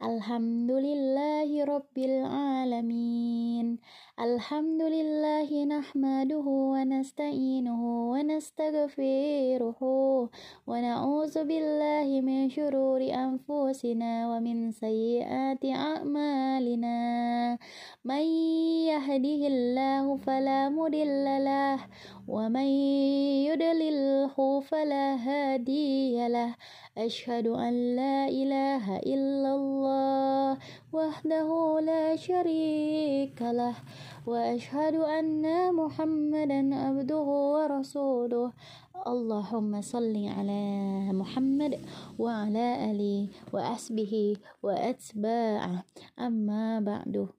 الحمد لله رب العالمين. الحمد لله نحمده ونستعينه ونستغفره ونعوذ بالله من شرور أنفسنا ومن سيئات أعمالنا. من يهده الله فلا مضل له ومن يضلله فلا هادي له. أشهد أن لا إله إلا الله wa asyhadu anna Muhammadan abduhu wa rasuluh. Allahumma salli ala Muhammad wa ala ali wa asbihi wa atba'ah. Amma ba'du.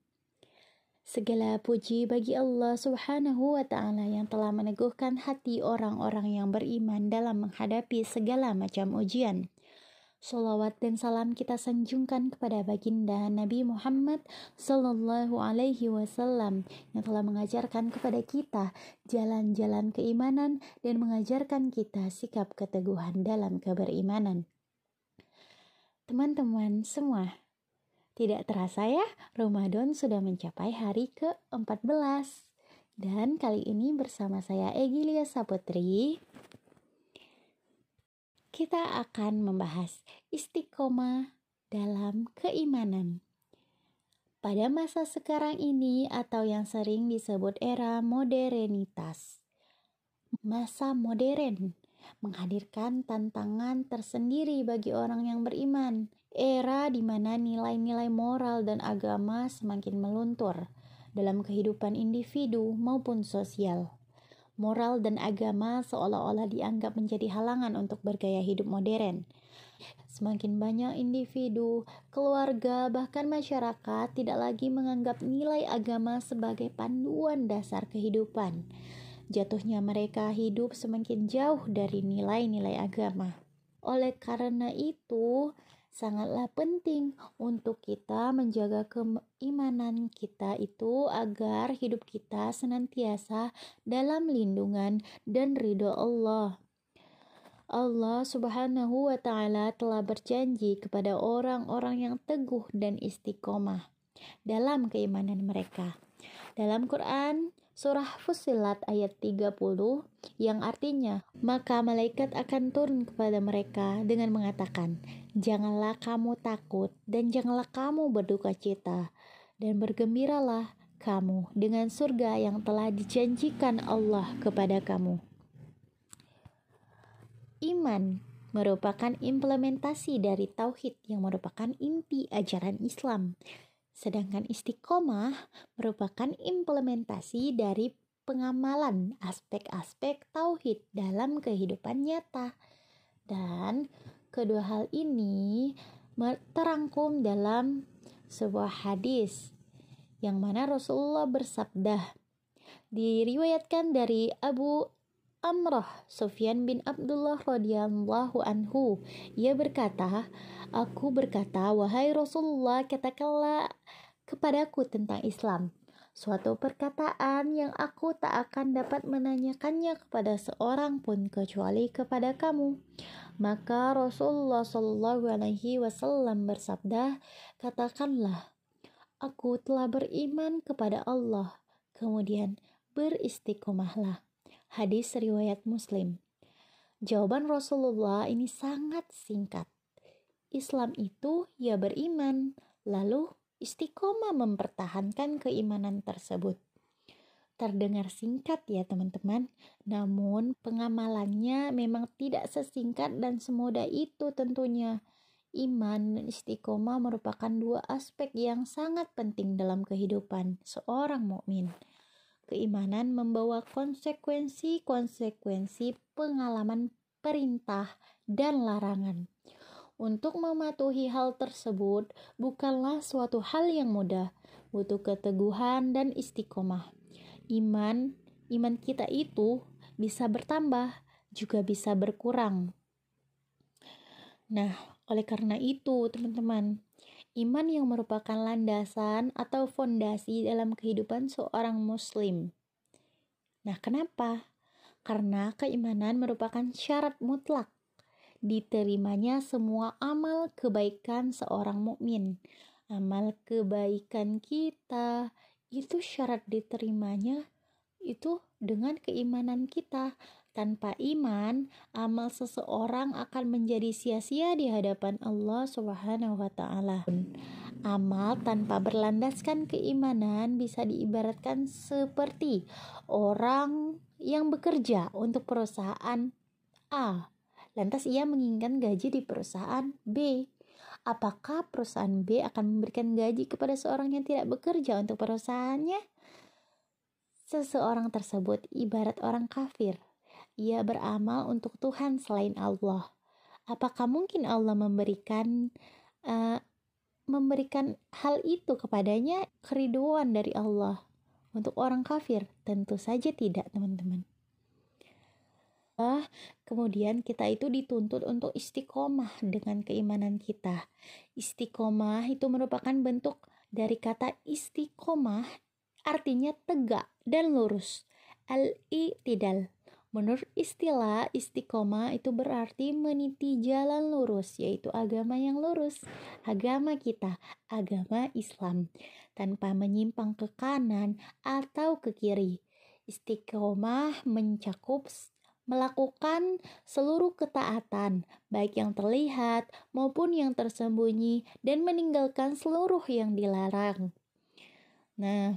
Segala puji bagi Allah Subhanahu wa Ta'ala yang telah meneguhkan hati orang-orang yang beriman dalam menghadapi segala macam ujian. Salawat dan salam kita sanjungkan kepada baginda Nabi Muhammad Sallallahu Alaihi Wasallam yang telah mengajarkan kepada kita jalan-jalan keimanan dan mengajarkan kita sikap keteguhan dalam keberimanan. Teman-teman semua, tidak terasa ya, Ramadan sudah mencapai hari ke-14. Dan kali ini bersama saya Egilia Saputri, kita akan membahas istiqomah dalam keimanan. Pada masa sekarang ini atau yang sering disebut era modernitas. Masa modern menghadirkan tantangan tersendiri bagi orang yang beriman. Era di mana nilai-nilai moral dan agama semakin meluntur dalam kehidupan individu maupun sosial. Moral dan agama seolah-olah dianggap menjadi halangan untuk bergaya hidup modern. Semakin banyak individu, keluarga, bahkan masyarakat tidak lagi menganggap nilai agama sebagai panduan dasar kehidupan jatuhnya mereka hidup semakin jauh dari nilai-nilai agama. Oleh karena itu, sangatlah penting untuk kita menjaga keimanan kita itu agar hidup kita senantiasa dalam lindungan dan ridho Allah. Allah Subhanahu wa Ta'ala telah berjanji kepada orang-orang yang teguh dan istiqomah dalam keimanan mereka. Dalam Quran, surah Fusilat ayat 30 yang artinya, maka malaikat akan turun kepada mereka dengan mengatakan, Janganlah kamu takut dan janganlah kamu berduka cita dan bergembiralah kamu dengan surga yang telah dijanjikan Allah kepada kamu. Iman merupakan implementasi dari tauhid yang merupakan inti ajaran Islam Sedangkan istiqomah merupakan implementasi dari pengamalan aspek-aspek tauhid dalam kehidupan nyata. Dan kedua hal ini terangkum dalam sebuah hadis yang mana Rasulullah bersabda diriwayatkan dari Abu Amrah Sufyan bin Abdullah radhiyallahu anhu ia berkata aku berkata wahai Rasulullah katakanlah kepadaku tentang Islam suatu perkataan yang aku tak akan dapat menanyakannya kepada seorang pun kecuali kepada kamu. Maka Rasulullah Shallallahu Alaihi Wasallam bersabda, katakanlah, aku telah beriman kepada Allah, kemudian beristiqomahlah. Hadis riwayat Muslim. Jawaban Rasulullah ini sangat singkat. Islam itu ya beriman, lalu istiqomah mempertahankan keimanan tersebut. Terdengar singkat ya teman-teman, namun pengamalannya memang tidak sesingkat dan semudah itu tentunya. Iman dan istiqomah merupakan dua aspek yang sangat penting dalam kehidupan seorang mukmin. Keimanan membawa konsekuensi-konsekuensi pengalaman perintah dan larangan. Untuk mematuhi hal tersebut bukanlah suatu hal yang mudah, butuh keteguhan dan istiqomah. Iman, iman kita itu bisa bertambah, juga bisa berkurang. Nah, oleh karena itu, teman-teman, iman yang merupakan landasan atau fondasi dalam kehidupan seorang Muslim. Nah, kenapa? Karena keimanan merupakan syarat mutlak diterimanya semua amal kebaikan seorang mukmin. Amal kebaikan kita itu syarat diterimanya itu dengan keimanan kita. Tanpa iman, amal seseorang akan menjadi sia-sia di hadapan Allah Subhanahu wa taala. Amal tanpa berlandaskan keimanan bisa diibaratkan seperti orang yang bekerja untuk perusahaan A. Lantas ia menginginkan gaji di perusahaan B. Apakah perusahaan B akan memberikan gaji kepada seorang yang tidak bekerja untuk perusahaannya? Seseorang tersebut ibarat orang kafir ia beramal untuk Tuhan selain Allah. Apakah mungkin Allah memberikan uh, memberikan hal itu kepadanya keriduan dari Allah untuk orang kafir? Tentu saja tidak, teman-teman. Uh, kemudian kita itu dituntut untuk istiqomah dengan keimanan kita. Istiqomah itu merupakan bentuk dari kata istiqomah artinya tegak dan lurus. Al-i'tidal Menurut istilah istiqomah itu berarti meniti jalan lurus, yaitu agama yang lurus, agama kita, agama Islam, tanpa menyimpang ke kanan atau ke kiri. Istiqomah mencakup melakukan seluruh ketaatan, baik yang terlihat maupun yang tersembunyi, dan meninggalkan seluruh yang dilarang. Nah,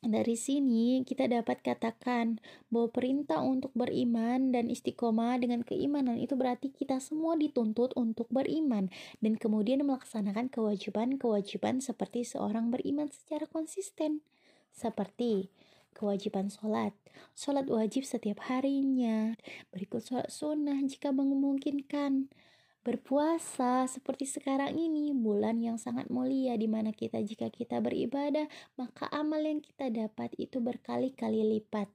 dari sini kita dapat katakan bahwa perintah untuk beriman dan istiqomah dengan keimanan itu berarti kita semua dituntut untuk beriman dan kemudian melaksanakan kewajiban-kewajiban seperti seorang beriman secara konsisten. Seperti kewajiban sholat. Sholat wajib setiap harinya. Berikut sholat sunnah jika memungkinkan berpuasa seperti sekarang ini bulan yang sangat mulia di mana kita jika kita beribadah maka amal yang kita dapat itu berkali-kali lipat.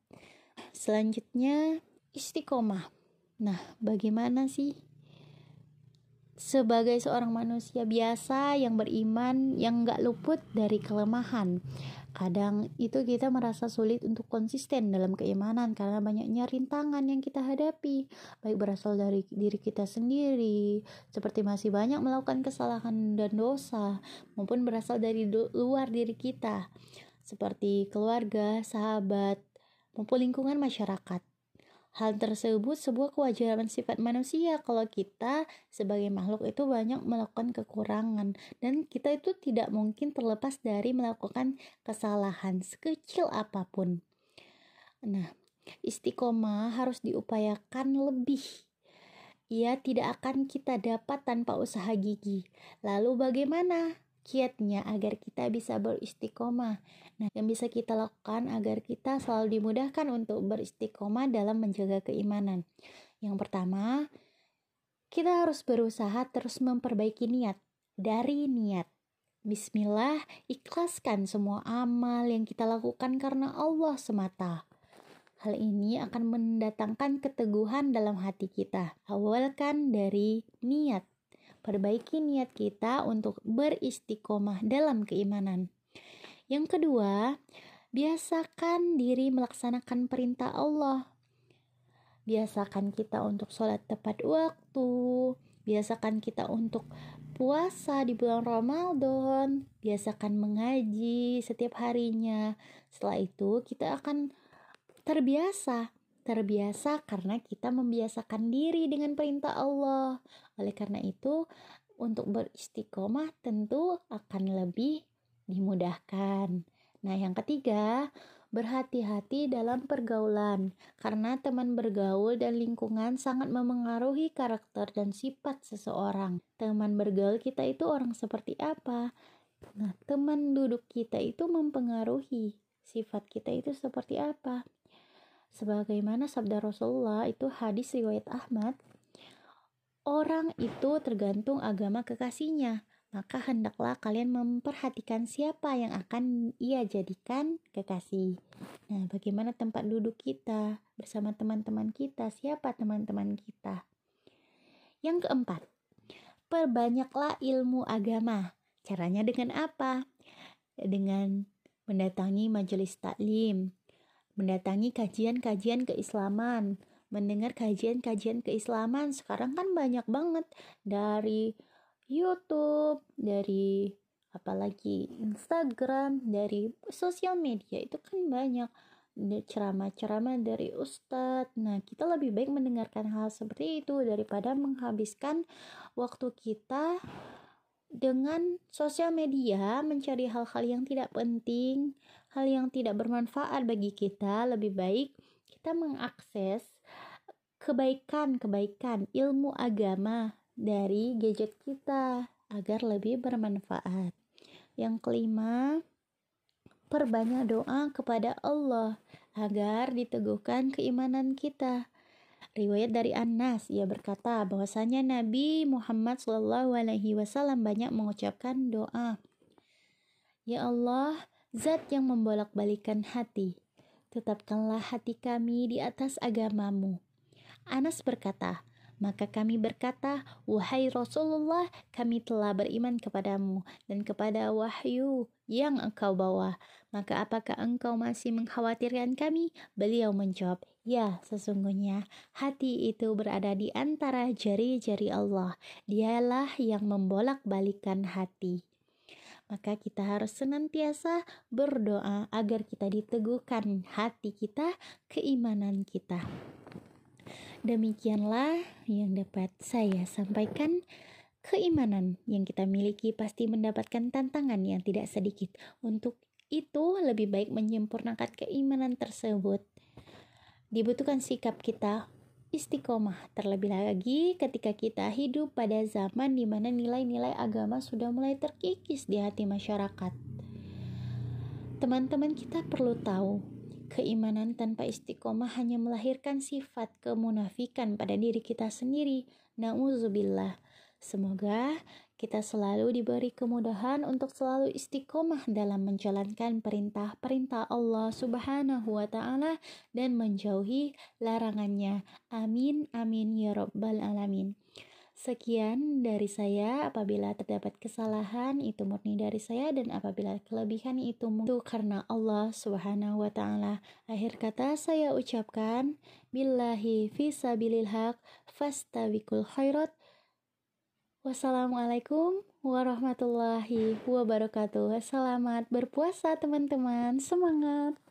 Selanjutnya istiqomah. Nah, bagaimana sih sebagai seorang manusia biasa yang beriman yang gak luput dari kelemahan Kadang itu kita merasa sulit untuk konsisten dalam keimanan karena banyaknya rintangan yang kita hadapi, baik berasal dari diri kita sendiri, seperti masih banyak melakukan kesalahan dan dosa, maupun berasal dari luar diri kita, seperti keluarga, sahabat, maupun lingkungan masyarakat. Hal tersebut sebuah kewajaran sifat manusia kalau kita sebagai makhluk itu banyak melakukan kekurangan dan kita itu tidak mungkin terlepas dari melakukan kesalahan sekecil apa pun. Nah, istiqomah harus diupayakan lebih. Ia tidak akan kita dapat tanpa usaha gigi. Lalu bagaimana? Kiatnya agar kita bisa beristiqomah. Nah, yang bisa kita lakukan agar kita selalu dimudahkan untuk beristiqomah dalam menjaga keimanan. Yang pertama, kita harus berusaha terus memperbaiki niat. Dari niat, Bismillah, ikhlaskan semua amal yang kita lakukan karena Allah semata. Hal ini akan mendatangkan keteguhan dalam hati kita. Awalkan dari niat. Perbaiki niat kita untuk beristiqomah dalam keimanan. Yang kedua, biasakan diri melaksanakan perintah Allah. Biasakan kita untuk sholat tepat waktu. Biasakan kita untuk puasa di bulan Ramadan. Biasakan mengaji setiap harinya. Setelah itu, kita akan terbiasa terbiasa karena kita membiasakan diri dengan perintah Allah. Oleh karena itu, untuk beristiqomah tentu akan lebih dimudahkan. Nah, yang ketiga, berhati-hati dalam pergaulan karena teman bergaul dan lingkungan sangat memengaruhi karakter dan sifat seseorang. Teman bergaul kita itu orang seperti apa? Nah, teman duduk kita itu mempengaruhi sifat kita itu seperti apa. Sebagaimana sabda Rasulullah itu hadis riwayat Ahmad, orang itu tergantung agama kekasihnya, maka hendaklah kalian memperhatikan siapa yang akan ia jadikan kekasih. Nah, bagaimana tempat duduk kita bersama teman-teman kita? Siapa teman-teman kita? Yang keempat, perbanyaklah ilmu agama. Caranya dengan apa? Dengan mendatangi majelis taklim, mendatangi kajian-kajian keislaman, mendengar kajian-kajian keislaman. Sekarang kan banyak banget dari YouTube, dari apalagi Instagram, dari sosial media itu kan banyak ceramah-ceramah dari ustadz. Nah, kita lebih baik mendengarkan hal seperti itu daripada menghabiskan waktu kita dengan sosial media mencari hal-hal yang tidak penting, hal yang tidak bermanfaat bagi kita. Lebih baik kita mengakses kebaikan-kebaikan ilmu agama dari gadget kita agar lebih bermanfaat. Yang kelima, perbanyak doa kepada Allah agar diteguhkan keimanan kita. Riwayat dari Anas, ia berkata bahwasanya Nabi Muhammad Shallallahu Alaihi Wasallam banyak mengucapkan doa. Ya Allah, Zat yang membolak-balikan hati, tetapkanlah hati kami di atas agamamu. Anas berkata, maka kami berkata, Wahai Rasulullah, kami telah beriman kepadamu dan kepada wahyu yang engkau bawa. Maka apakah engkau masih mengkhawatirkan kami? Beliau menjawab, Ya, sesungguhnya hati itu berada di antara jari-jari Allah. Dialah yang membolak-balikan hati maka kita harus senantiasa berdoa agar kita diteguhkan hati kita, keimanan kita. Demikianlah yang dapat saya sampaikan. Keimanan yang kita miliki pasti mendapatkan tantangan yang tidak sedikit. Untuk itu, lebih baik menyempurnakan keimanan tersebut. Dibutuhkan sikap kita istiqomah, terlebih lagi ketika kita hidup pada zaman di mana nilai-nilai agama sudah mulai terkikis di hati masyarakat. Teman-teman kita perlu tahu Keimanan tanpa istiqomah hanya melahirkan sifat kemunafikan pada diri kita sendiri. Nauzubillah. Semoga kita selalu diberi kemudahan untuk selalu istiqomah dalam menjalankan perintah-perintah Allah Subhanahu wa taala dan menjauhi larangannya. Amin amin ya rabbal alamin. Sekian dari saya. Apabila terdapat kesalahan, itu murni dari saya, dan apabila kelebihan itu itu karena Allah Subhanahu wa Ta'ala. Akhir kata saya ucapkan, Billahi fisabilil haq, fastabikul khairat. Wassalamualaikum warahmatullahi wabarakatuh. Selamat berpuasa, teman-teman. Semangat!